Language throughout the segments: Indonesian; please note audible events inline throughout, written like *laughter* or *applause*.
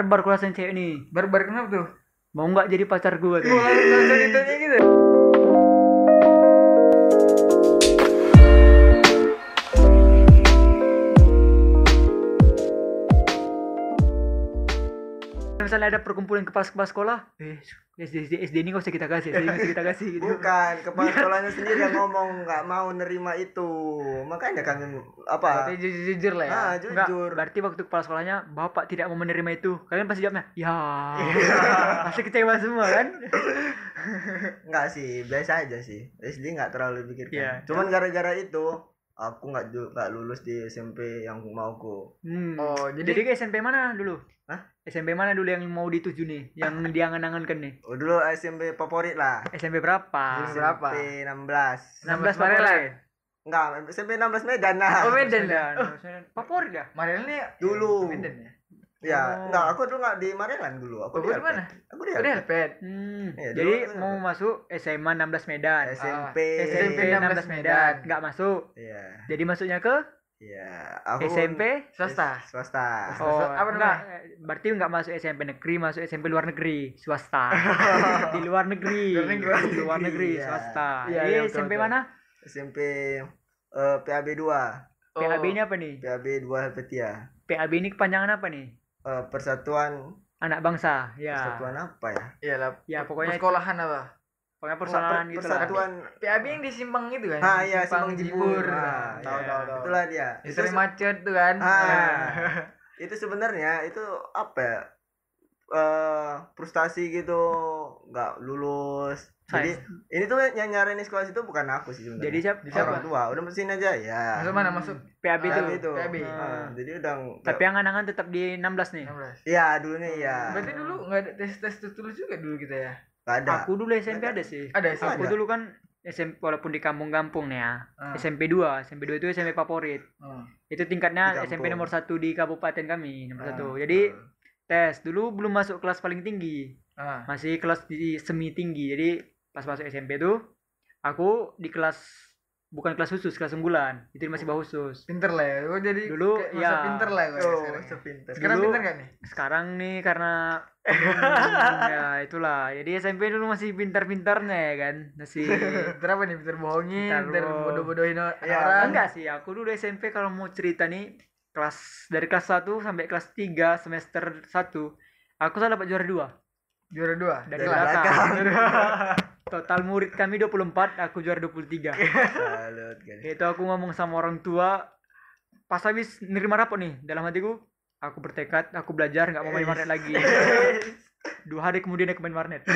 barbar kulasan cewek nih. Barbar kenapa tuh? Mau nggak jadi pacar gua? Tuh langsung langsung ditanya gitu misalnya ada perkumpulan kepala-kepala sekolah eh SD, SD, SD ini gak usah kita kasih SD nggak usah kita kasih gitu Bukan, kepala sekolahnya sendiri yang *laughs* ngomong nggak mau nerima itu. Makanya kami apa? Berarti jujur, jujur lah ya Ah, Enggak, jujur. berarti waktu kepala sekolahnya bapak tidak mau menerima itu kalian pasti jawabnya ya *laughs* pasti kecewa semua kan Enggak sih, biasa aja sih. SD nggak terlalu dipikirkan. Iya. Cuman gara-gara itu aku nggak nggak lulus di SMP yang mauku. hmm. oh jadi, jadi ke SMP mana dulu Hah? SMP mana dulu yang mau dituju nih yang *laughs* diangan-angankan nih Oh, dulu SMP favorit lah. SMP berapa SMP berapa? SMP 16. 16 Marelan. Marelan Enggak, SMP 16 Medan nah. oh Medan ya Medan favorit ya Marelan nih Dulu. Medan ya Ya, Oh. enggak, aku dulu enggak di Marelan dulu. Aku Oh, di mana? Aku di Oh, dia. Alpet hmm. Iya, jadi dulu- mau masuk SMA 16 Medan SMP. SMP 16 Medan nggak masuk Iya. jadi masuknya ke Iya, aku SMP swasta swasta. Oh, Apa enggak, berarti enggak masuk SMP negeri, masuk SMP luar negeri, swasta. *laughs* di luar negeri. Luar negeri. Di luar negeri, Iya. swasta. Iya, Jadi betul, SMP betul. mana? SMP eh, PAB 2. PAB ini apa nih? PAB 2 Helvetia. PAB ini kepanjangan apa nih? Eh, persatuan Anak bangsa. Ya. persatuan apa ya? iya lah Ya pokoknya sekolahan apa pokoknya persaudaraan Per- gitu lah. persatuan PAB yang di Simpang itu kan Ah iya Simpang Jibur. Nah, Ah, tahu iya. tahu tahu Itulah dia. Itu Itu sering macet tuh kan Ah. *laughs* itu sebenarnya itu apa ya? eh frustasi gitu nggak lulus jadi ini tuh yang sekolah situ bukan aku sih sebenarnya Jadi siapa? Orang tua udah mesin aja ya masuk mana masuk PAB itu. PAB itu PAB. Ah, jadi udah Tapi yang anangan tetap di 16 nih. 16 Iya dulu nih ya. berarti dulu nggak ada tes tes tulis juga dulu kita ya ada. Aku dulu SMP ada sih. ada sih Aku Ada. dulu kan SMP walaupun di kampung-kampung nih ya. Ah. SMP 2, SMP 2 itu SMP favorit. Oh. Itu tingkatnya SMP nomor satu di kabupaten kami, nomor Ah. satu. Jadi tes dulu belum masuk kelas paling tinggi. Ah. masih kelas di semi tinggi jadi pas masuk SMP tuh aku di kelas bukan kelas khusus kelas unggulan itu masih bawah khusus pinter lah ya oh, jadi Dulu, ya. masa pinter lah gue Oh, sekarang, ya. sepinter. sekarang Dulu- pinter gak nih sekarang nih karena hmm, ya *laughs* itulah. Jadi SMP dulu masih pintar-pintarnya ya kan? Masih *laughs* pinter apa nih? Pinter bohongin bohong. bodoh-bodohin Ya, orang. enggak sih. Aku dulu SMP kalau mau cerita nih kelas dari kelas 1 sampai kelas 3 semester 1 aku selalu dapat juara 2 juara dua? Dari Dari belakang. belakang. *laughs* total murid kami 24 aku juara 23 Salut itu aku ngomong sama orang tua pas habis nerima rapot nih dalam hatiku aku bertekad aku belajar nggak mau main warnet lagi. *laughs* Dua hari kemudian aku main warnet. *laughs*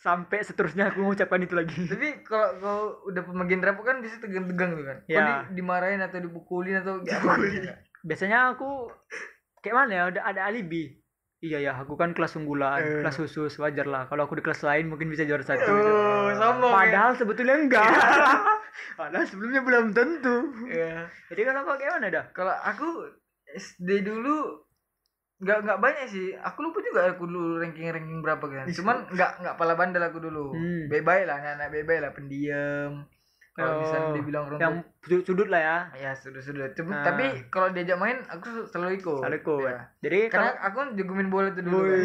Sampai seterusnya aku mengucapkan itu lagi. Tapi kalau kalau udah pembagian rapot kan bisa tegang-tegang tuh kan? Ya. Kok di- dimarahin atau dipukulin atau gitu kan? biasanya aku kayak mana ya ada ada alibi. Iya ya aku kan kelas unggulan Eh. kelas khusus wajar lah. Kalau aku di kelas lain mungkin bisa juara satu oh sombong ya. padahal sebetulnya enggak. *laughs* Padahal sebelumnya belum tentu. Iya. jadi kalau kau kayak mana dah? Kalau aku SD dulu nggak nggak banyak sih. Aku lupa juga aku dulu ranking ranking berapa kan. Cuman nggak nggak pala bandel aku dulu. Hmm. bye lah anak-anak bye lah pendiam kalau Oh, misalnya dibilang orang yang sudut, sudut lah ya ya sudah Cuma- Ah. tapi kalau diajak main aku selalu ikut Selalu ikut. Ya. jadi karena kalau aku kan jago main bola tuh dulu kan.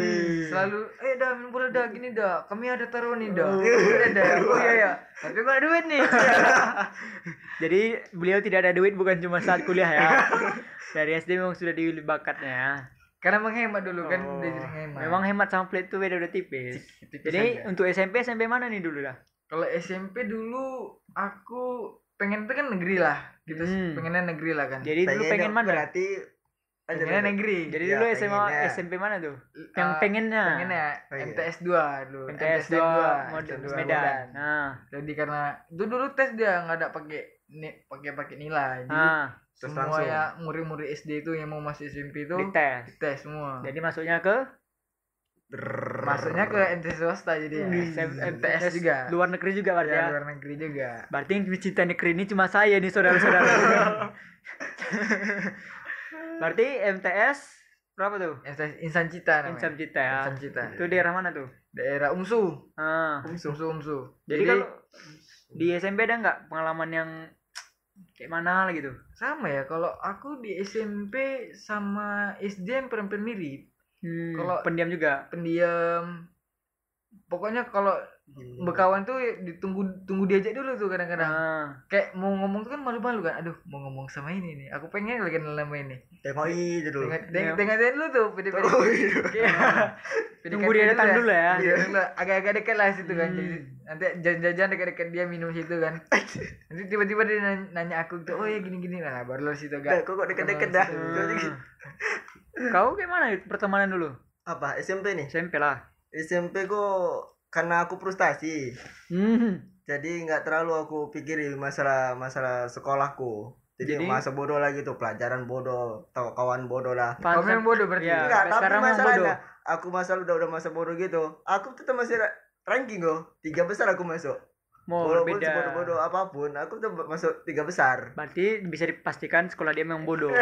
Selalu eh dah main bola dah gini dah kami ada taruh nih dah ada dah *laughs* oh iya ya tapi gak ada duit nih *laughs* Jadi beliau tidak ada duit bukan cuma saat kuliah ya. *laughs* Dari SD memang sudah dibeli bakatnya ya. karena menghemat dulu kan Oh, udah jadi hemat Memang hemat sama pelit tuh beda udah tipis. Tipis Jadi aja. untuk SMP SMP mana nih dulu dah? Kalau SMP dulu aku pengen tuh kan negeri lah gitu Hmm. pengennya negeri lah kan Jadi dulu pengen mana? Berarti pengennya negeri Jadi Ya, dulu SMA pengennya. SMP mana tuh? Yang Eh, pengennya. pengennya Pengen. MTS 2 dulu MTS 2 Modern MTS 2 Medan. Nah, jadi karena itu dulu tes dia nggak ada pakai pakai pakai nilai jadi nah, Terus semua langsung. ya murid-murid SD itu yang mau masuk SMP itu dites. tes semua Jadi masuknya ke masuknya ke MTS swasta jadi ya. MTS juga Luar negeri juga berarti ya ya. luar negeri juga Berarti yang mencintai negeri ini cuma saya nih saudara-saudara. *laughs* Berarti MTS berapa tuh? MTS Insan Cita namanya Insan Cita ya. Insan Cita Itu daerah mana tuh? daerah Umsu Ah. Umsu Umsu Jadi, kalau di SMP ada nggak pengalaman yang kayak mana gitu? sama ya kalau aku di SMP sama SD yang hampir mirip Hmm, Kalau- pendiam juga. pendiam. Pokoknya kalau berkawan tuh ditunggu tunggu diajak dulu tuh kadang-kadang. Ah, kayak mau ngomong tuh kan malu-malu kan aduh mau ngomong sama ini nih. Aku pengen lagi sama ini. Tengok itu dulu. Tengok Iya. tengok dulu tuh pede pede Oh, iya. Tunggu dia datang dulu ya. agak-agak dekat lah situ kan. Hmm. jadi nanti jajan-jajan dekat-dekat dia minum situ kan. *laughs* Nanti tiba-tiba dia nanya, aku tuh oh ya gini-gini. Nah baru lo situ gak kok kok deket-deket dah? Ah. Kau kayak mana pertemanan dulu? apa? SMP nih? SMP lah. SMP kok karena aku frustasi. Hmm. jadi nggak terlalu aku pikirin masalah masalah sekolahku. Jadi, Jadi- masa bodoh lagi tuh pelajaran bodoh tahu kawan bodoh lah. Kamu yang bodoh berarti? Iya. Enggak, tapi masalahnya aku masalah udah udah masa bodoh gitu. Aku tetap masih ra- ranking kok tiga besar aku masuk Mau walaupun beda. sebodoh-bodoh apa pun aku tetap masuk tiga besar Berarti bisa dipastikan sekolah dia memang bodoh.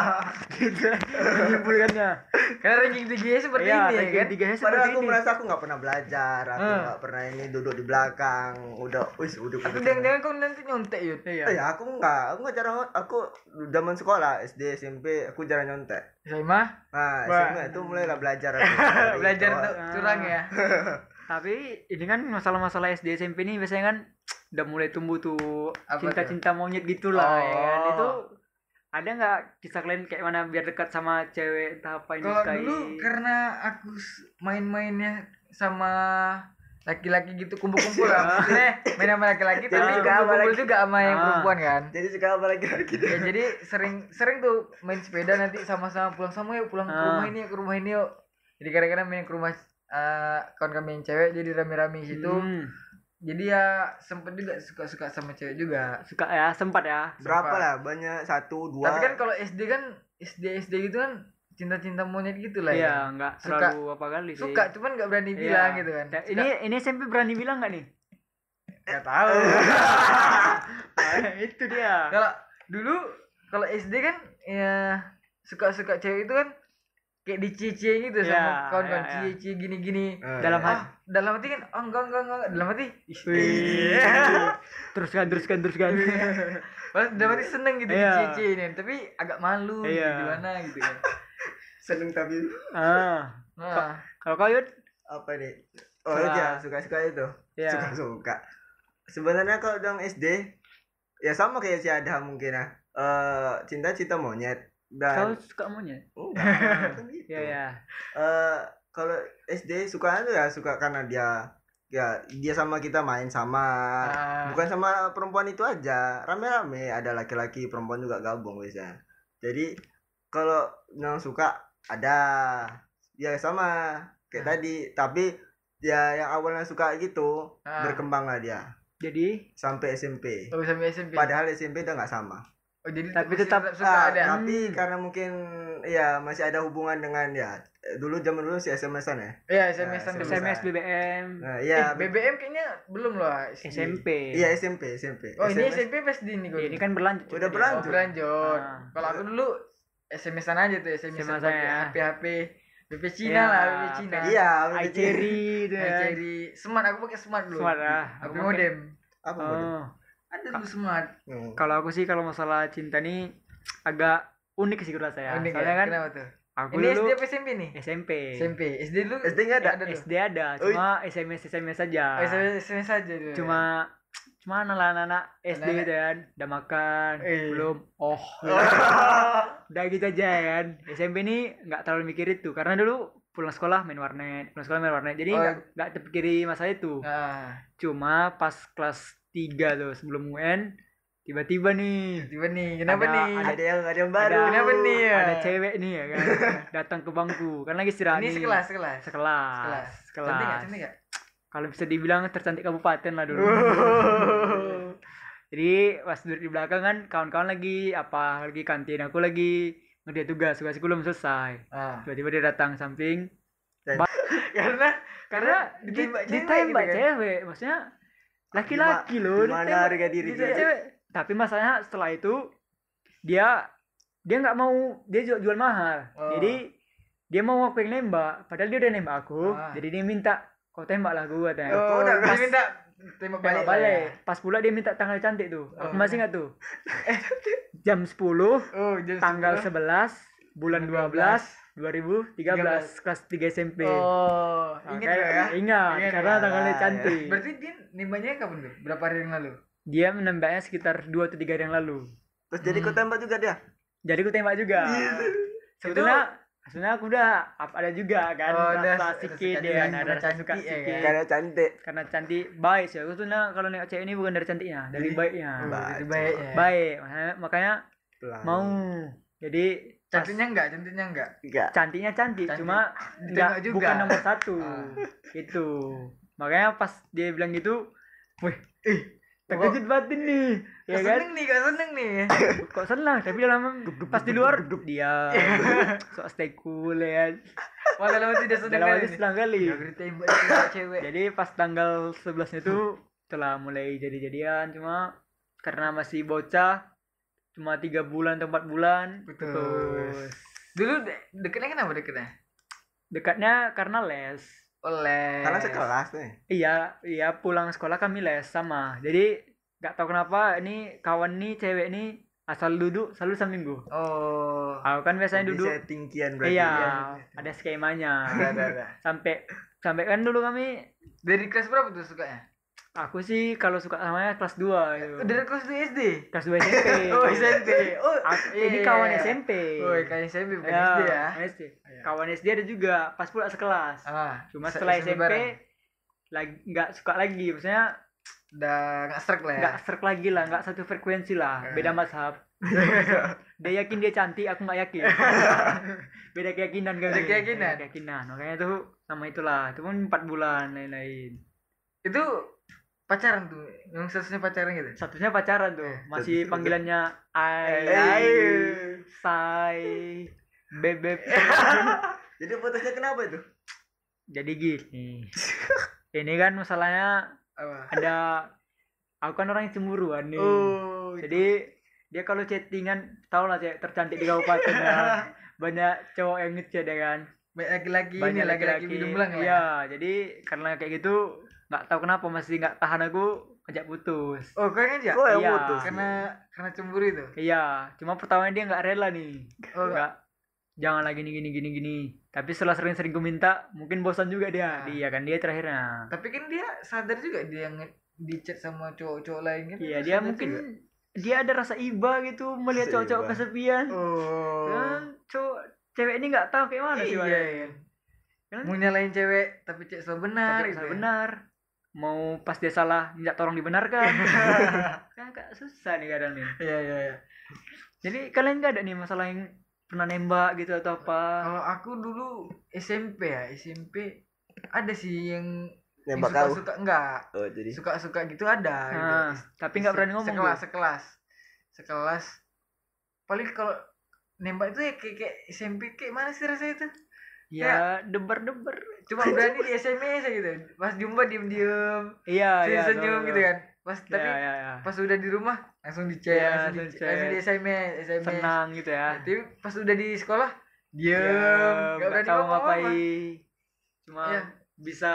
*laughs* gitu. Menyimpulkannya. karena ranking tinggi seperti Iya, ini ya ranking kan tiganya padahal seperti aku ini. merasa aku nggak pernah belajar aku Hmm. nggak pernah ini duduk di belakang udah wis udah aku udah- jangan-jangan kau nanti nyontek yud Iya. Eh, ya aku enggak aku enggak jarang aku zaman sekolah SD SMP aku jarang nyontek mah nah. SMA itu mulailah belajar aku *laughs* belajar curang ya *laughs* Tapi ini kan masalah-masalah SD SMP ini biasanya kan *tsk* udah mulai tumbuh tuh cinta-cinta monyet gitulah ya kan. Oh. Itu ada nggak kisah kalian kayak mana biar dekat sama cewek entah apa yang kalau dulu karena aku main-mainnya sama laki-laki gitu kumpul-kumpul lah *laughs* maksudnya main sama laki-laki tapi sama kumpul-kumpul juga sama yang Ah. perempuan kan jadi suka apa lagi lagi ya jadi sering sering tuh main sepeda nanti sama-sama pulang sama yuk pulang ke Ah. rumah ini yuk ke rumah ini yuk jadi kadang-kadang main ke rumah eh, kawan kami yang cewek jadi rame-rame di situ Hmm, jadi ya sempet juga suka-suka sama cewek juga suka ya, sempat ya. berapa lah banyak satu dua tapi kan kalau SD kan SD SD gitu kan cinta-cinta monyet gitu lah ya Iya, nggak Suka. terlalu apa kali sih. suka cuman nggak berani Iya. bilang gitu kan Ya, Ini ini SMP berani bilang nggak nih? nggak tahu Ah, *laughs* itu dia. kalau dulu kalau SD kan ya suka-suka cewek itu kan kayak dicie-cie gitu Iya, sama kawan-kawan iya, iya. cie-cie gini-gini Eh, Dalam hati. ah dalam hati kan oh enggak enggak enggak dalam hati *laughs* teruskan teruskan teruskan. Pas dalam hati seneng gitu Iya. dicie-cie ini tapi agak malu gitu Iya. gimana gitu kan *laughs* seneng tapi ah, nah kalau kau Yud? apa nih oh Suka. iya suka suka itu Iya. suka suka sebenarnya kalau yang SD ya sama kayak si Ada mungkin ya eh cinta cinta monyet Kau dan suka monyet? *laughs* enggak bukan gitu. Iya ya. eh kalau SD suka tuh ya? Suka karena dia ya dia sama kita main sama. Ah. bukan sama perempuan itu aja. Rame-rame. Ada laki-laki perempuan juga gabung biasanya. Jadi kalau yang suka ada. Ya sama. Kayak Ah. tadi. Tapi ya yang awalnya suka gitu Ah. berkembang lah dia. Jadi? Sampai SMP oh sampai SMP padahal SMP udah nggak sama oh jadi Tapi tetap- suka Ah, ada tapi Hmm. karena mungkin ya masih ada hubungan dengan ya eh, dulu zaman dulu si SMS-an ya Iya SMS Nah, an dulu. SMS BBM nah Eh, iya BBM kayaknya belum loh. SMP. iya SMP SMP Oh ini SMS. SMP pas di ini gue. Ini kan berlanjut. Udah dia. berlanjut. berlanjut. Ah. Kalau aku dulu SMS-an aja tuh SMS SMS pakai ya. HP HP BP Cina Iya, lah BP Cina. iya Nah, ya. Cherry smart aku pakai smart dulu. Smart ah. HP Aku modem. apa model? Oh. Ada dulu smart. Hmm. Kalau aku sih kalau masalah cinta nih agak unik sih menurut saya. Unik Soalnya ya? kan Kenapa tuh? aku Ini dulu SD apa SMP nih? SMP. SMP. SD dulu. SD nggak ada? ada tuh. SD ada, cuma SMS SMS saja. Oh, SMS SMS aja dulu. Cuma cuma anak-anak SD Anak-anak- gitu kan, udah makan, Eh. belum, oh, *laughs* udah gitu aja ya kan. SMP ini nggak terlalu mikir itu, karena dulu pulang sekolah main warnet, pulang sekolah main warnet, jadi Oh. nggak nggak terpikiri masalah itu. Nah, Cuma pas kelas 3 tuh sebelum UN, tiba-tiba nih tiba nih. Kenapa Ada- nih? ada yang ada yang baru ada, Kenapa nih ya? ada cewek nih ya kan, *laughs* datang ke bangku, kan lagi istirahat Ini nih. sekelas, sekelas. sekelas, Sekelas. sekelas. Cantik nggak? Cantik nggak? Kalau bisa dibilang tercantik kabupaten lah dulu. *laughs* Jadi pas duduk di belakang kan kawan-kawan lagi apa lagi kantin aku lagi ngerjain tugas tugasku belum selesai. Ah. Tiba-tiba dia datang samping *laughs* Karena karena di- ditembak cewek gitu kan? cewek maksudnya laki-laki loh Gimana harga diri cewek. Tapi masalahnya setelah itu dia dia nggak mau dia jual, jual mahal. Oh. Jadi dia mau aku yang nembak, padahal dia udah nembak aku. Ah. Jadi dia minta kau tembak lah gue katanya. Oh, udah dia pas- minta tembak balik. Tembak lah balik. ya. Pas pula dia minta tanggal cantik tuh. Aku Oh. masih ingat tuh. *laughs* Eh, jam 10 Oh, jam tanggal 11. 11 bulan Bulan 12 2013 kelas 3 SMP. Oh, Nah, ingat ya? Ingat, Ingat karena ya? tanggalnya Ah, ya. cantik. Berarti dia nembaknya kapan tuh? Berapa hari yang lalu? Dia menembaknya sekitar 2 atau 3 hari yang lalu. Terus jadi kau Hmm. tembak juga dia. Jadi aku tembak juga. Iya. Sebetulnya sebenarnya aku udah ada juga kan Oh, udah rasa ada sikit suka dia kan, ada karena rasa suka cantik ya sikit. kan? Karena cantik. Karena cantik baik sih. Aku tuh nah, kalau nengok cewek ini bukan dari cantiknya, dari baiknya. Baik. itu baik ya. Baik, makanya, makanya Pelan. mau. Jadi Cantiknya enggak? Cantiknya enggak? Enggak. cantiknya cantik, Cantik. cuma enggak juga. bukan nomor satu. Ah. Itu. Makanya pas dia bilang gitu, wih, ih, terkejut batin nih, ya kan? seneng nih, kau seneng nih. *laughs* Kok senang, tapi dalam pas di luar dia *laughs* sok stay cool ya. kan. Malah lama tidak seneng Dalam kali hati nih. senang kali. Cewek. *laughs* Jadi pas tanggal 11 itu telah mulai jadi-jadian cuma karena masih bocah cuma tiga bulan atau empat bulan Betul. putus. Dulu de- deketnya kenapa deketnya? dekatnya karena les Oleh. Karena sekelas nih. iya iya pulang sekolah kami les sama jadi nggak tahu kenapa ini kawan nih cewek nih asal duduk selalu saminggu Oh. aku kan biasanya Jadi duduk tingkian berarti. iya Iya. ada skemanya Ada, ada, ada. sampai sampai kan dulu kami Dari kelas berapa tuh sukanya? Aku sih kalau suka samanya kelas 2 gitu. Dari kelas 2 SD. kelas 2 SMP *laughs* Oh, SMP. Oh, Aku- iya, ini iya, kawan iya. SMP Oh, kayak SMP bukan Ya, SD ya. kawan SD. Iya. Kawan SD ada juga pas pula sekelas. Ah, Cuma se- setelah SMP SMP bareng. lagi nggak suka lagi, maksudnya udah nggak strike lah ya. nggak serk lagi lah, nggak satu frekuensi lah, Eh. beda mazhab. *laughs* dia yakin dia cantik, aku nggak yakin. *laughs* beda keyakinan kan. Beda keyakinan. Beda keyakinan. Makanya tuh sama itulah, itu pun empat bulan lain-lain. Itu pacaran tuh, yang seharusnya pacaran gitu. Satunya pacaran tuh, Eh, masih satu- panggilannya Ai, Ai. Say, Bebek. *laughs* Jadi putusnya kenapa itu? Jadi gini. *laughs* Ini kan masalahnya ada aku kan orang yang cemburuan nih. Oh, Jadi dia kalau chattingan tau lah cewek tercantik di kabupaten ya. *laughs* Banyak cowok yang ngechat ya kan. laki-laki ini Banyak laki-laki laki-laki. minum belang lah. Iya, jadi karena kayak gitu nggak tahu kenapa masih nggak tahan aku ngajak putus. Oh, kau aja? Oh, yang Iya. putus. Karena karena cemburu itu. Iya, cuma pertamanya dia nggak rela nih. Oh, Nggak jangan lagi gini gini gini gini. Tapi setelah sering-sering gue minta, mungkin bosan juga dia. Nah. Dia kan dia terakhirnya. Tapi kan dia sadar juga dia nge- di chat sama cowok-cowok lain kan. Iya, dia mungkin juga. dia ada rasa iba gitu melihat cowok-cowok kesepian. Oh. Kan cowok cewek ini nggak tahu kayak mana sih Iya, iya. Kan Mau nyalain cewek tapi cek selalu benar tapi gitu. ya. benar. Mau pas dia salah minta tolong dibenarkan. *laughs* kan agak susah nih kadang nih. Iya, iya, iya. Jadi kalian nggak ada nih masalah yang pernah nembak gitu atau apa? Kalau aku dulu SMP ya, SMP ada sih yang Nembak yang kau. suka-suka enggak Oh, jadi suka-suka gitu ada gitu. Nah, tapi nggak berani ngomong. sekelas sekelas sekelas paling kalau nembak itu ya kayak, kayak SMP kayak mana sih rasanya itu Ya, deber-deber. cuma *laughs* berani di SMS aja gitu pas jumpa diem diem Iya, senyum iya. senyum gitu kan pas Iya, tapi iya, iya. pas udah di rumah langsung di chat Iya, langsung, di, langsung di SMS SMS Senang gitu ya. tapi pas udah di sekolah diem Diam, nggak berani tahu ngapain. Cuma Iya. bisa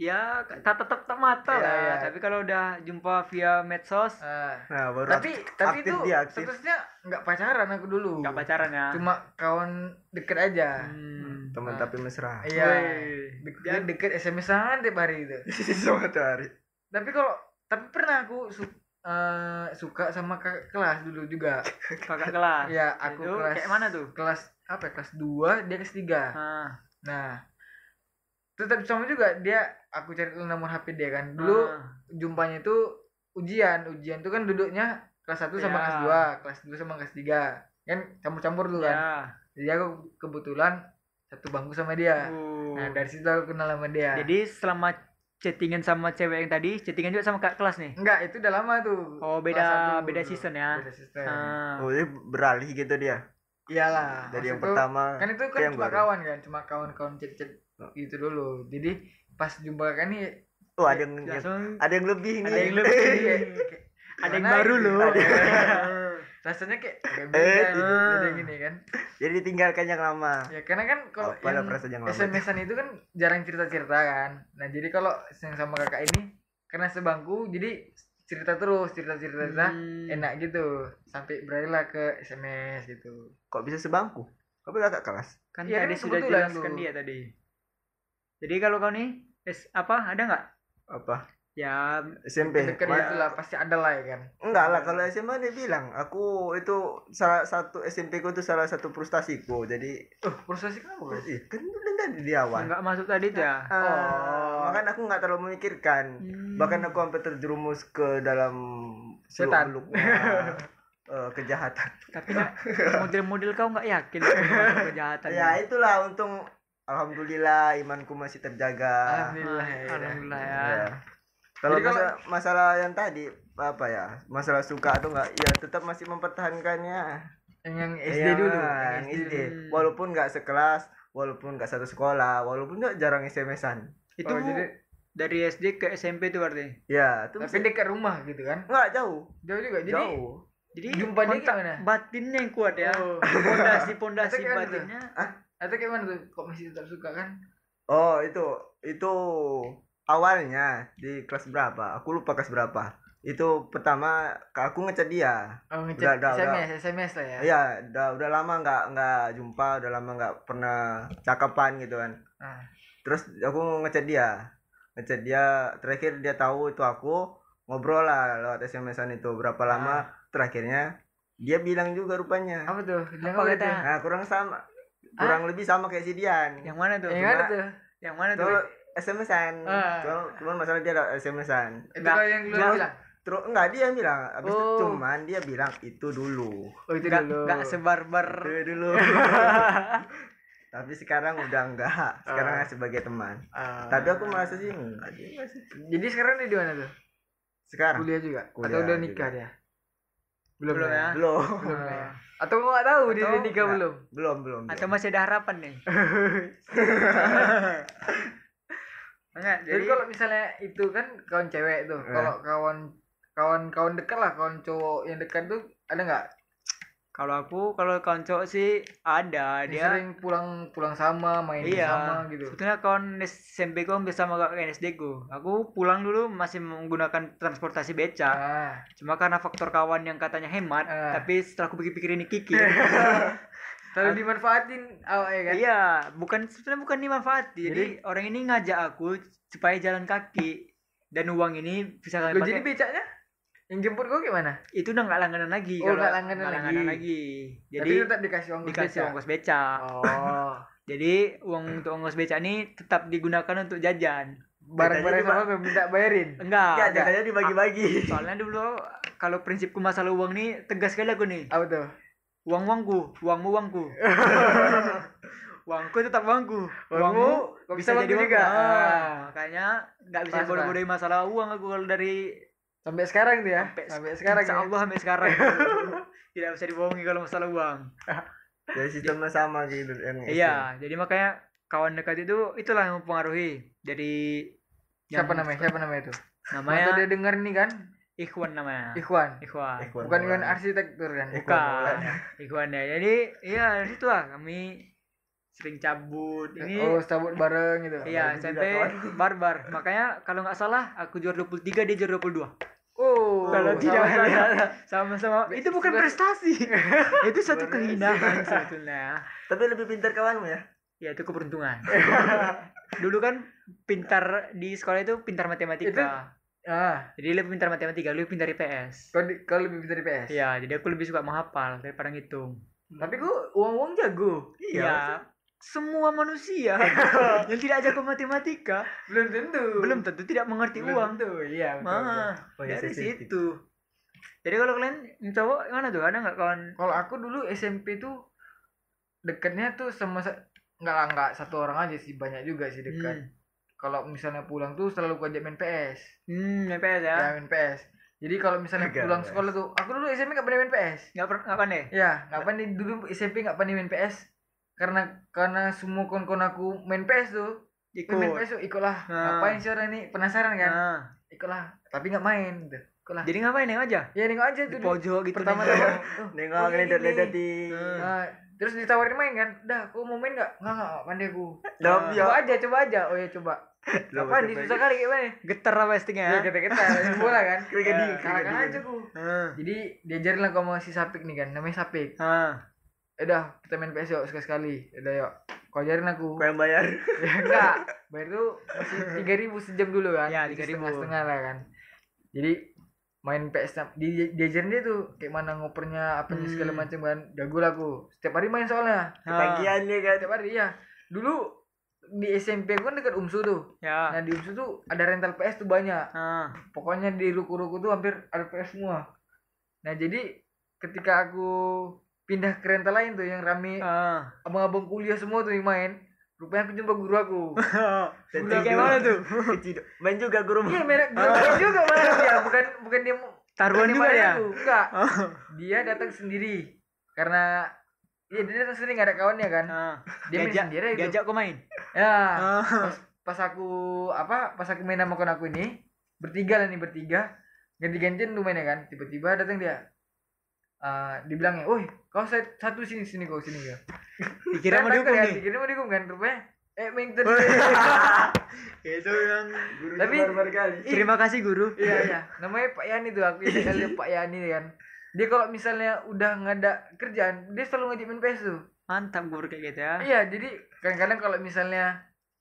ya tak tetap tak mata Iya, lah. iya. Tapi kalau udah jumpa via medsos Ah. nah baru tapi tapi itu dia aktif. seterusnya nggak pacaran aku dulu nggak pacaran ya. cuma kawan deket aja Hmm. teman Ah. tapi mesra. iya Wih. deket deket SMS-an tiap hari itu *laughs* Semua tuh hari. tapi kalau tapi pernah aku su- eh, suka sama kakak kelas dulu juga *laughs* Kakak kelas. ya aku Itu kelas kayak mana tuh? kelas apa ya, kelas 2 dia kelas 3 Ah, nah tetap sama juga dia aku cari dulu nomor HP dia kan dulu ah. jumpanya itu ujian ujian tuh kan duduknya kelas 1 sama Ya. kelas 2 kelas 2 sama kelas 3 kan campur-campur tuh kan Ya. jadi aku kebetulan satu bangku sama dia Uh. nah dari situ aku kenal sama dia Jadi selama chattingan sama cewek yang tadi, chattingan juga sama kak kelas nih. enggak itu udah lama tuh Oh, beda satu beda dulu. season ya. beda sistem Ah. Oh, jadi beralih gitu dia. iyalah Dari yang maksudku- pertama kan itu kan cuma baru. kawan kan cuma kawan-kawan chat-chat gitu dulu jadi pas jumpa kan nih Oh, ada yang, yang- Langsung ada yang lebih nih. ada yang lebih. kayak- kayak- ada yang baru gitu. loh. Ada yang- rasanya kayak kayak beda Eh, gitu, beda gini kan Jadi ditinggalkan yang lama. ya karena kan kalau lah yang yang? SMS-an itu kan jarang cerita-cerita kan nah jadi kalau yang sama kakak ini karena sebangku jadi cerita terus cerita-cerita Hmm. enak gitu sampai beralihlah ke SMS gitu Kok bisa sebangku? Kok kakak kelas? kan Iya, tadi kan sudah jelaskan dia tadi jadi kalau kau nih es apa ada nggak? Apa? Ya SMP dekat itu lah pasti ada lah ya kan. Enggak lah kalau SMA dia bilang aku itu salah satu SMP ku itu salah satu frustasiku jadi oh proses kenapa bro? Ih, kan udah tadi di awal. Nggak masuk tadi tuh ya Ah, Oh. makanya aku nggak terlalu memikirkan. Hmm. bahkan aku sampai terjerumus ke dalam Setan. *laughs* eh, kejahatan. Tapi model-model kau nggak yakin *laughs* kejahatan ya itulah untung alhamdulillah imanku masih terjaga. Alhamdulillah ya. alhamdulillah ya. Ya. Kalau masalah, masalah yang tadi apa ya masalah suka atau enggak ya tetap masih mempertahankannya. Yang yang SD Iya, dulu yang SD dulu. walaupun nggak sekelas walaupun nggak satu sekolah walaupun nggak jarang SMS-an itu Oh, jadi dari SD ke SMP itu berarti? Ya itu tapi dekat rumah gitu kan? Nggak jauh. Jauh juga jadi jauh. jadi Jumpa dia kontak gimana? batinnya yang kuat ya. Oh. pondasi pondasi Atau gimana tuh? kok masih tetap suka kan oh itu itu awalnya di kelas berapa aku lupa kelas berapa itu pertama aku ngechat dia oh Udah, ngechat udah, SMS SMS lah ya Iya, udah udah lama nggak nggak jumpa, udah lama nggak pernah cakapan gitu kan. Ah. Terus aku ngechat dia, ngechat dia. Terakhir dia tahu itu aku ngobrol lah lewat SMS-an itu. Berapa lama? Terakhirnya dia bilang juga rupanya. apa tuh bilang Apa apa kata? tuh Nah, kurang sama, kurang lebih sama kayak si Dian. yang mana tuh yang mana tuh yang mana tuh Tuh SMS-an. Ah. Cuma, cuma masalah dia ada SMS-an. itu kalau yang lu nggak. bilang Terus enggak dia yang bilang, habis itu Oh. cuman dia bilang itu dulu. oh itu nggak dulu nggak sebarbar Itu dulu. *laughs* Tapi sekarang udah enggak. Sekarang Ah. sebagai teman. Ah. Tapi aku merasa sih enggak jadi sekarang dia di mana tuh Sekarang kuliah juga Kuliah atau udah nikah juga. dia belum, Belum ya, ya? belum. belum ya atau kau nggak tahu nikah nggak? belum Belum, belum. atau masih ada harapan nih *laughs* enggak jadi jadi kalau misalnya itu kan kawan cewek tuh Eh. kalau kawan kawan kawan dekat lah kawan cowok yang dekat tuh ada nggak kalau aku kalau kawan cowok sih ada Yang dia sering pulang pulang sama main iya. sama gitu. Sebetulnya kawan SMP ku hampir sama kayak SD ku. Aku pulang dulu masih menggunakan transportasi beca. Ah. Cuma karena faktor kawan yang katanya hemat Ah. tapi setelah aku pikir-pikir ini kiki. *laughs* Terlalu dimanfaatin awak ya kan? Iya bukan sebetulnya bukan dimanfaati jadi, Jadi- orang ini ngajak aku supaya jalan kaki. Dan uang ini bisa kalian pakai jadi becaknya yang jemput kau gimana? Itu udah nggak langganan lagi Oh, kalau nggak langganan nggak lagi. jadi Tapi tetap dikasih uang dikasih ongkos beca oh. *laughs* Jadi uang untuk ongkos beca ini tetap digunakan untuk jajan. Barang-barang sama kau minta bayarin? Enggak Enggak, jangannya dibagi-bagi. soalnya dulu kalau prinsipku masalah uang nih tegas sekali aku nih. Apa tuh? Uang uangku uangmu uangku. *laughs* Uangku tetap uangku. Uangmu, kok bisa uangku uangku. juga. Ah, Ah. makanya nggak bisa bodoh-bodohin masalah uang aku kalau dari sampai sekarang tuh ya. Sampai, sampai sekarang insya ya. Allah sampai sekarang. *laughs* Tidak bisa dibohongi kalau masalah uang. Jadi *laughs* sistemnya sama gitu yang iya jadi makanya kawan dekat itu itulah yang mempengaruhi. Dari yang- siapa namanya? siapa namanya itu? Namanya Masa dia denger nih kan? Ikhwan namanya. Ikhwan. Ikhwan. Ikhwan. bukan Ikhwan arsitektur kan? Ikhwan. bukan Ikhwan ya. Jadi iya dari situ lah. Kami sering cabut. Ini oh cabut bareng gitu. Iya sampai barbar. Makanya kalau nggak salah aku juara 23 dia juara 22 oh kalau sama- tidak sama-sama. itu bukan prestasi. *laughs* Itu satu kehinaan sebetulnya. Tapi lebih pintar kawanmu ya. ya itu keberuntungan. *laughs* Dulu kan pintar di sekolah itu pintar matematika. Ah jadi lebih pintar matematika lebih pintar IPS kau, di- kau lebih pintar IPS Iya, jadi aku lebih suka menghafal daripada ngitung. tapi gua uang uang jago? Iya. Semua manusia *laughs* yang tidak jago matematika belum tentu belum tentu tidak mengerti Belum uang. tentu iya betul, Mah, Oh, iya, dari sensitif. situ. Jadi kalau kalian cowok gimana tuh? Ada nggak kawan? kalau aku dulu SMP tuh dekatnya tuh sama sa- nggak lah nggak satu orang aja sih banyak juga sih dekat Hmm, kalau misalnya pulang tuh selalu aku ajak main PS hmm MPS ya? ya main PS jadi kalau misalnya Agak, pulang sekolah tuh aku dulu SMP nggak pandai main PS Nggak pernah nggak pandai? ya nggak pandai dulu SMP nggak pandai main PS karena karena semua kawan-kawan aku main PS tuh Ikut. main PS tuh ikutlah. Nah. ngapain sih orang ini penasaran kan? Nah, ikutlah. Tapi nggak main gitu ikutlah. Jadi ngapain? Ya aja? ya nengok aja Di tuh pojok gitu. pertama Nengok. Oh, ini ini lihat nih. di. Nah, terus ditawarin main kan? Dah aku mau main nggak? Nggak nggak pandai aku. *laughs* Ah. ya. coba aja coba aja. Oh ya coba. *laughs* Apaan di susah kali kayak mana? Getar apa sticknya ya ya? *laughs* main bola kan? Dingin, kalahkan keringat aja ku Hmm. jadi diajarin lah kamu si Sapik nih kan? Namanya Sapik. "Eh, dah kita main PS yuk sekali sekali udah yuk. Kau ajarin aku. Kau yang bayar. *laughs* ya enggak. Bayar tuh masih tiga ribu sejam dulu kan. Ya, Jadi 3.000. setengah setengah lah kan. Jadi main PS di diajarin dia tuh kayak mana ngopernya apa segala Hmm. macam kan. Jago lah aku. Setiap hari main soalnya. Ketagihan nih kan. setiap hari ya dulu di SMP aku kan dekat Umsu tuh. Ya. Nah di Umsu tuh ada rental PS tuh banyak. Ah pokoknya di ruko-ruko tuh hampir ada PS semua. Nah jadi ketika aku pindah ke rental lain tuh yang rame ah abang-abang kuliah semua tuh yang main rupanya aku jumpa guru aku Dan itu kayak mana tuh. *laughs* Main juga guru. iya merek guru aku juga malah dia bukan bukan dia *laughs* taruhan bukan dia juga ya aku. enggak oh. dia datang sendiri karena Iya dia datang sendiri nggak ada kawannya kan. ah. Dia main diajak sendiri itu. diajak kau main Ya. ah. Pas, pas aku apa? Pas aku main sama kawan aku ini bertiga lah nih bertiga ganti-gantian tuh mainnya kan. Tiba-tiba datang dia. Ah, dibilangnya, "Woi, kau satu sini sini kau sini ya." *laughs* dikira mau dihukum kan, nih Dikira mau dihukum kan rupanya. Eh, main *laughs* tadi. *laughs* itu yang guru Tapi- kali. terima kasih guru iya iya namanya Pak Yani tuh aku kali Pak Yani kan dia kalau misalnya udah nggak ada kerjaan dia selalu ngajak main PS tuh mantap guru kayak gitu ya iya jadi kadang-kadang kalau misalnya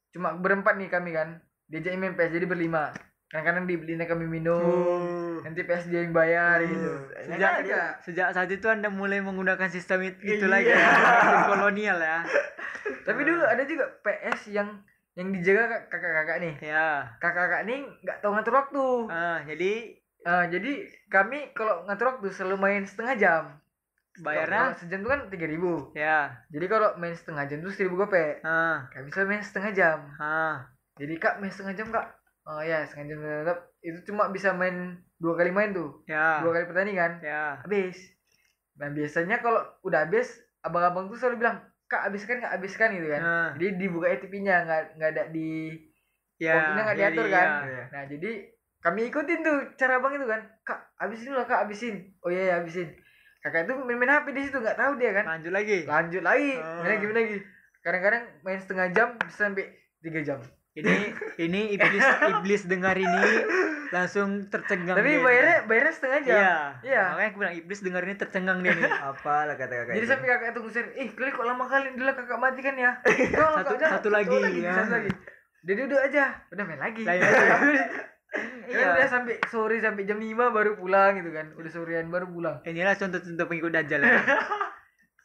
cuma berempat nih kami kan diajak main PS jadi berlima kadang-kadang dibeliin kami minum Oh. Nanti PS dia yang bayar gitu. Hmm. sejak Enak aja. sejak saat itu anda mulai menggunakan sistem it- itu Iya. lagi ya sistem kolonial ya. Tapi dulu ada juga PS yang yang dijaga kak- kakak-kakak nih. Ya kakak-kakak nih nggak tahu ngatur waktu. Ah jadi Ah, jadi kami kalau ngatur waktu selalu main setengah jam. Bayarnya? Kalau sejam tuh kan tiga ribu. Ya Jadi kalau main setengah jam tuh seribu gope. ah. Kak bisa main setengah jam. ah. Jadi kak main setengah jam kak. Oh ya setengah jam tetap. Itu cuma bisa main dua kali main tuh, ya dua kali pertandingan. ya Habis. Nah biasanya kalau udah habis, abang-abang tuh selalu bilang kak habiskan kak habiskan gitu kan. Ah. Jadi dibuka TV-nya nggak nggak ada di ya waktunya nggak diatur kan. ya. Nah jadi kami ikutin tuh cara abang itu kan. Kak habisin lah kak habisin. Oh iya ya habisin. Kakak itu main-main HP di situ nggak tahu dia kan. lanjut lagi lanjut lagi Ah. main lagi main lagi kadang-kadang main setengah jam bisa sampai tiga jam ini ini iblis iblis dengar ini langsung tercengang tapi dia. bayarnya bayarnya setengah jam iya Iya. makanya aku bilang iblis dengar ini tercengang dia nih Apalah kata kakak. jadi itu. sampai kakak tunggu sering eh kali kok lama kali dulu kakak mati kan ya *laughs* Satu- Kak, udah, satu lagi, ya. satu lagi dia duduk aja udah main lagi Lain lagi. *laughs* Kan *laughs* iya udah sampai sore sampai jam 5 baru pulang gitu kan udah sorean baru pulang inilah contoh-contoh pengikut dajjal ya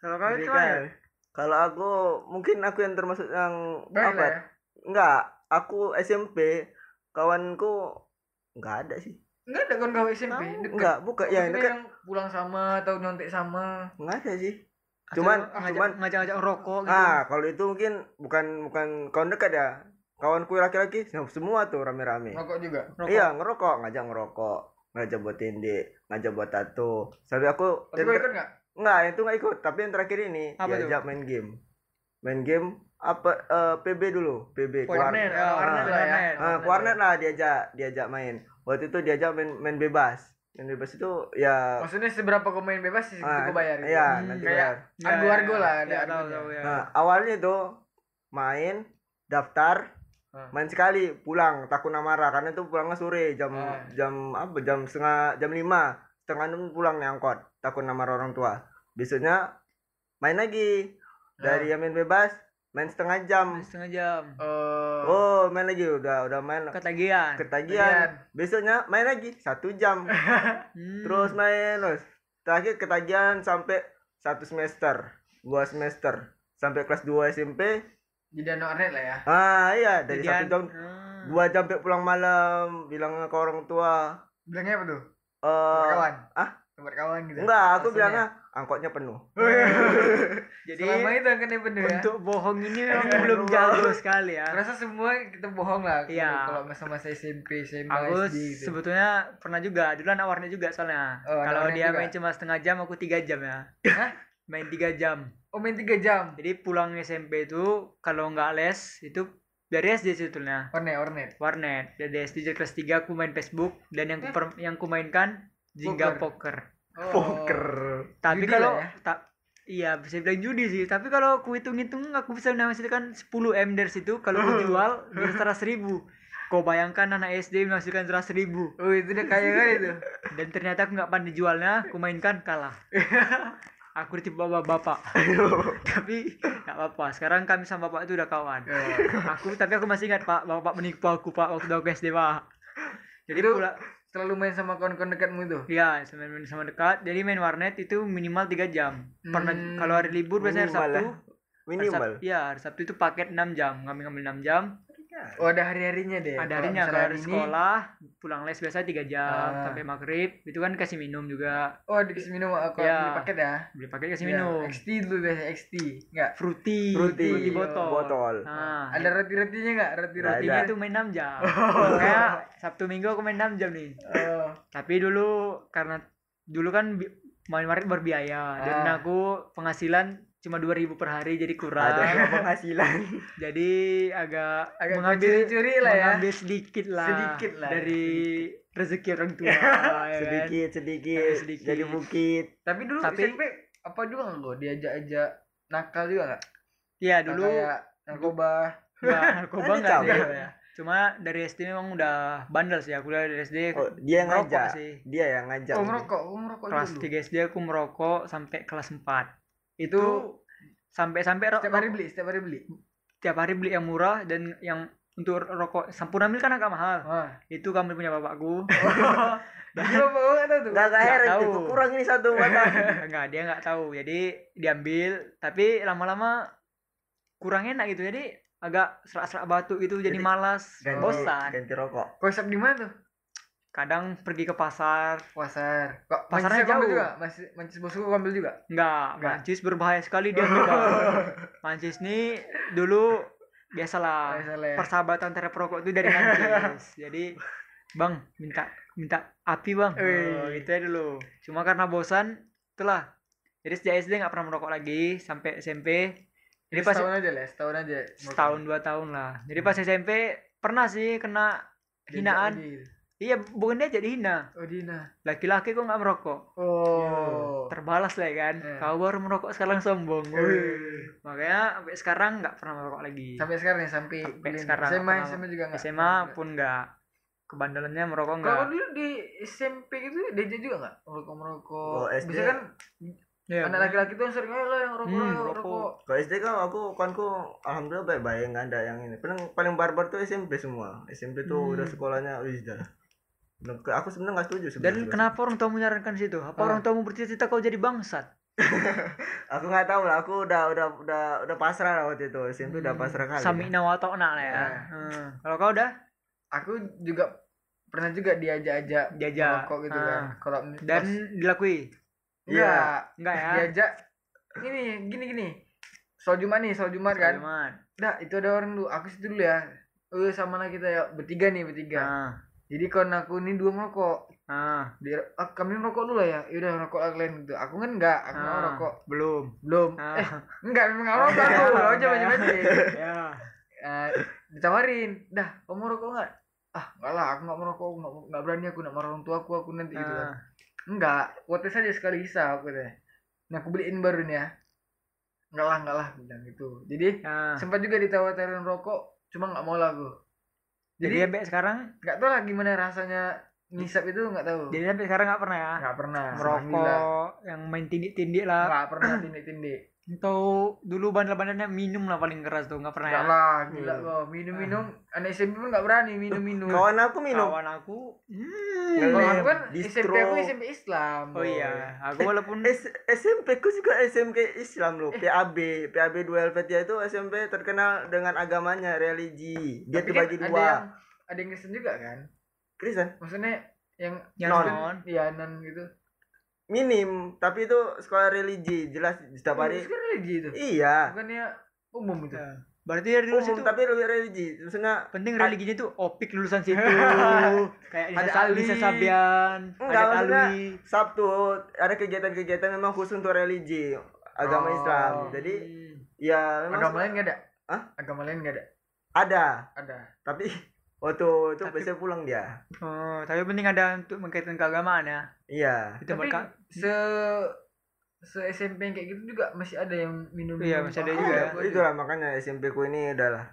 kalau Jadi itu kan? Kalau aku mungkin aku yang termasuk yang Baik apa? lah ya. Enggak, aku SMP kawanku enggak ada sih. enggak ada kan kau SMP deket. Enggak, bukan yang dekat yang pulang sama atau nyontek sama enggak ada sih. Cuman cuman ngajak- ngajak-ngajak rokok gitu ah kalau itu mungkin bukan bukan kawan dekat ya. Kawanku laki-laki semua tuh rame-rame. rokok juga rokok. Iya, ngerokok, ngajak ngerokok, ngajak buat tindih, ngajak buat tato. Sampai aku tapi ikut nggak Enggak, itu enggak ikut. Tapi yang terakhir ini Apa diajak main game. Main game apa eh, PB dulu, PB Warnet, Kuarnet. ah, Ah, warnet lah ya. Ah, Kuarnet lah diajak, diajak main. Waktu itu diajak main main bebas. Main bebas itu ya Maksudnya seberapa kau main bebas sih ah, itu kau bayar gitu. Iya, Hmm, nanti kayak bayar. Ya, argo-argo ya, lah, ya, ada ya, tahu, argonya. tahu, ya. Nah, awalnya itu main daftar Ah. main sekali pulang takut marah karena itu pulangnya sore jam Ah. jam apa jam setengah jam lima setengah enam pulang nih angkot takut marah orang tua besoknya main lagi dari yang main bebas main setengah jam. Setengah jam. Oh, oh main lagi. Udah udah main. Ketagihan. Ketagihan. Besoknya main lagi. Satu jam. *laughs* Hmm. terus main terus. Terakhir ketagihan sampai satu semester. Dua semester. Sampai kelas 2 SMP jadi anak warnet lah ya. ah iya. Dari Jadian. satu jam Ah. dua jam sampai pulang malam. Bilang ke orang tua. Bilangnya apa tuh? eh kawan. ah? Tempat kawan gitu. enggak aku bilangnya angkotnya penuh *laughs* jadi Selama itu kan yang bener ya. untuk bohong ini *laughs* memang belum jago sekali ya Rasa semua kita bohong lah. Iya. Kalau masa-masa SMP, SMA, aku SD gitu. sebetulnya pernah juga dulu anak warnet juga soalnya Oh, kalau dia juga. main cuma setengah jam aku tiga jam ya Hah? main tiga jam Oh main 3 jam. jadi pulang SMP itu kalau nggak les itu dari SD sebetulnya Warnet, warnet. warnet dari SD kelas 3 aku main Facebook dan yang ku per- yang ku mainkan Jingga poker, Oh. Poker tapi Judi kalau lah ya. tak iya bisa bilang judi sih. Tapi kalau aku hitung-hitung aku bisa menghasilkan 10 M dari situ kalau aku jual *laughs* bisa seratus ribu. Kau bayangkan anak SD menghasilkan seratus ribu. Oh itu dia kaya kali tuh. dan ternyata aku nggak pandai jualnya aku mainkan kalah. *laughs* Aku ditipu bapak-bapak *laughs* tapi nggak apa-apa. Sekarang kami sama bapak itu udah kawan. Aku tapi aku masih ingat pak bapak menipu aku pak waktu aku SD pak. Jadi Itu- pula Selalu main sama kawan-kawan dekatmu itu. Iya, sama main sama dekat. Jadi main warnet itu minimal 3 jam. Pernah Hmm, kalau hari libur biasanya hari Sabtu. ya. hari minimal Sabtu, iya, hari Sabtu itu paket 6 jam. Kami ngambil 6 jam. Oh, ada hari-harinya deh. Ada Kalau harinya kalau hari sekolah, pulang les biasanya 3 jam Ah. sampai maghrib. Itu kan kasih minum juga. Oh, dikasih minum aku Iya. beli paket ya. Beli paket kasih Iya, minum. XT dulu biasa XT. Enggak. Fruity, Fruity, botol. botol. Nah, Ada roti-rotinya enggak? Nggak Roti-rotinya. rotinya itu main 6 jam. *laughs* Kayak Sabtu Minggu aku main 6 jam nih. Oh. Tapi dulu karena dulu kan main warnet berbiaya dan Ah. aku penghasilan cuma 2000 per hari jadi kurang. Ada penghasilan. *laughs* jadi agak, Agak mengambil curi-curi lah ya. mengambil sedikit lah Sedikit lah, dari rezeki orang *laughs* tua ya kan? sedikit sedikit, Ada sedikit. jadi bukit. Tapi dulu Tapi- SMP apa juga enggak lo diajak-ajak nakal juga enggak? Iya dulu kayak narkoba. *laughs* narkoba Tadi enggak sih ya. cuma dari SD memang udah bandel sih aku dari SD Oh, dia yang ngajak. sih Dia yang ngajak. Oh, merokok, oh, merokok kelas dulu. 3 SD aku merokok sampai kelas 4 itu sampai-sampai ro- Setiap hari beli, setiap hari beli. tiap hari beli yang murah dan yang untuk rokok Sampurna Mil kan agak mahal Wah. itu kami punya bapakku *laughs* Jadi bapak gua enggak tahu tuh. Nggak heran tahu. itu kurang ini satu mata. *laughs* enggak dia nggak tahu jadi diambil tapi lama-lama kurang enak gitu jadi agak serak-serak batu gitu jadi, Jadi, malas Ganti, bosan ganti rokok. Konsep di mana tuh? Kadang pergi ke pasar Pasar. Kok Pasarnya mancis jauh. juga? Masih mancis bosku ambil juga? enggak Nggak. mancis berbahaya sekali dia *laughs* Bang. mancis nih dulu biasalah Biasalah ya. persahabatan antara perokok itu dari mancis *laughs* jadi bang minta minta api bang oh, gitu ya dulu cuma karena bosan itulah jadi sejak SD nggak pernah merokok lagi sampai SMP jadi Jadi pas setahun aja lah, setahun aja. setahun dua tahun lah jadi pas SMP pernah sih kena hinaan. Iya bukan dia jadi hina Oh, Dina. laki-laki kok nggak merokok Oh. terbalas lah ya kan Iya. kau baru merokok sekarang sombong. Wih. makanya sampai sekarang nggak pernah merokok lagi Sampai sekarang ya, sampai, Sampai sekarang SMA, nggak pernah. SMA juga enggak? SMA pun nggak kebandelannya merokok nggak Kalau dulu di SMP gitu diajak juga enggak? Merokok merokok. Oh, SD. Bisa kan Iya, anak laki-laki tuh yang sering ayo lah yang rokok, Hmm, rokok. rokok. Kalau SD kan aku kawanku alhamdulillah baik-baik nggak ada yang ini. Paling paling barbar tuh SMP semua. SMP tuh Hmm. udah sekolahnya wih dah. Nah, Aku sebenarnya nggak setuju Dan sebenarnya. kenapa orang tua menyarankan situ? Apa Ah. orang tuamu bercita-cita kau jadi bangsat? *laughs* Aku nggak tahu lah. Aku udah udah udah udah pasrah lah waktu itu. SMP udah pasrah kali. Sami nawato nak lah ya. Ya. Hmm. Kalau kau udah Aku juga pernah juga diajak-ajak Diajak. merokok gitu Ah. kan. Kalau dan pas- dilakui? enggak, Enggak ya? diajak ini gini gini. Soal Jumat nih, soal Jumat kan. Jumat. Dah, itu ada orang dulu. Aku situ dulu ya. Oh, sama lah kita ya bertiga nih, bertiga. Nah, Jadi kawan aku ini dua merokok. nah, Dia, ah, kami merokok dulu lah ya. Yaudah rokok lah kalian gitu. Aku kan enggak, aku nah, merokok. Belum. Belum. Ah. Eh, enggak memang merokok aku. *laughs* Aja Enggak. macam-macam. ya. Ditawarin, dah, kamu merokok enggak? Ah, enggak lah, aku enggak merokok, aku enggak, enggak berani aku nak marah orang tua aku, aku nanti gitu kan. Enggak, kuotes saja sekali bisa aku katanya. Nah, aku beliin baru nih ya. Enggak lah, enggak lah, bilang gitu. Jadi, nah. sempat juga ditawar-tawarin rokok, cuma enggak mau lah aku. Jadi Jadi, sampai sekarang, enggak tahu lah gimana rasanya ngisap itu enggak tahu. jadi sampai sekarang nggak pernah ya? Enggak pernah. Merokok, yang main tindik-tindik lah. Enggak pernah tindik-tindik. Atau dulu bandel-bandelnya minum lah paling keras tuh, nggak pernah Enggak ya? lah, gila Hmm. kok. Minum-minum, anak SMP pun enggak berani minum-minum. Kawan aku minum. Kawan aku, hmm. Kalau aku kan Distro. SMP aku SMP Islam. Oh boy. iya, aku walaupun *laughs* S SMP ku juga SMK Islam loh. PAB, PAB 2 Helvetia itu SMP terkenal dengan agamanya, religi. Dia Tapi terbagi kan ada dua. yang ada yang Kristen juga kan? Kristen Maksudnya yang yang Non. non, Iya non gitu. Minim, tapi itu sekolah religi, jelas setiap hari. Itu kan religi itu. Iya. Bukannya umum itu. Ya. berarti dari dulu Umum, tapi lebih religi. Maksudnya penting religinya tuh opik lulusan *laughs* situ kayak Ada Sa- Ali. Lisa Sabian Enggak, ada Alwi Sabtu ada kegiatan-kegiatan memang khusus untuk religi, agama Oh. Islam. Jadi ya memang Agama lain enggak ada? Hah? Agama lain enggak ada? ada, Ada. tapi waktu itu Tapi- biasanya pulang dia. oh tapi penting ada untuk mengkaitkan keagamaan ya Iya. itu Tapi mereka se se SMP yang kayak gitu juga masih ada yang minum Iya, masih ada juga ya. Iya, itulah makanya SMP ku ini adalah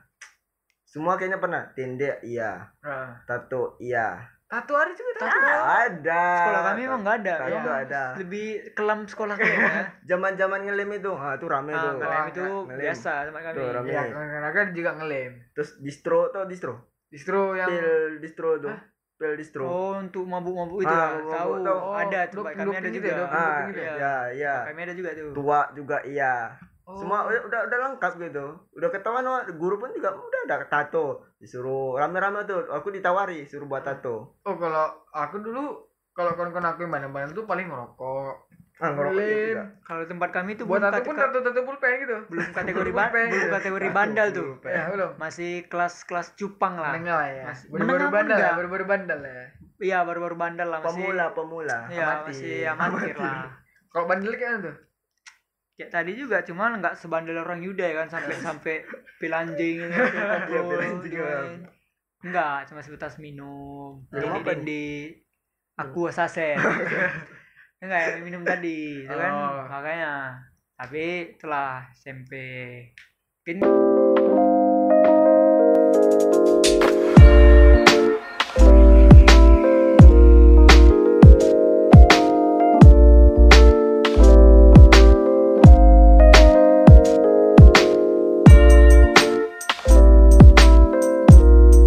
semua kayaknya pernah tinde iya Ah. tato iya Tato hari juga tato. ada sekolah kami emang nggak ada Tato ya. ada lebih kelam sekolah kalian *laughs* ya zaman zaman ngelem itu ah itu rame ah, tuh ngelem Wah, itu ngelem. biasa sama kami Tuh, rame. Ya, kan juga ngelem. terus distro tuh distro Distro yang pil distro tuh. Hah? pil distro. Oh untuk mabuk-mabuk itu Ah, ya? tahu tahu. Oh, ada tuh dok- kami ada juga. ya, ah gitu ya? ya ya kami ada juga tuh. Tua juga iya. Oh. semua udah, udah udah lengkap gitu. Udah ketahuan guru pun juga udah ada tato. Disuruh rame-rame tuh. Aku ditawari suruh buat tato. Oh, kalau aku dulu kalau kawan-kawan aku yang mana-mana tuh paling ngerokok. Ah kalau tempat kami tuh Buat belum tato pun tato-tato pulpen gitu. belum *laughs* kategori ba- Pulpen belum gitu. kategori bandal tuh Ya, belum. masih kelas-kelas cupang lah Menengah lah ya. Baru-baru bandal ya, enggak. baru-baru bandal ya. iya baru-baru bandal lah masih pemula pemula ya masih amatir lah Kalau bandel kayak tuh. kayak tadi juga cuman nggak sebandel orang Yuda ya kan sampai *laughs* sampai pil anjing gitu, Iya, kumpul, pil anjing, gitu ya. kan. enggak cuma sebatas minum apa di aku saset *laughs* enggak yang minum tadi itu kan Oh. makanya tapi setelah SMP mungkin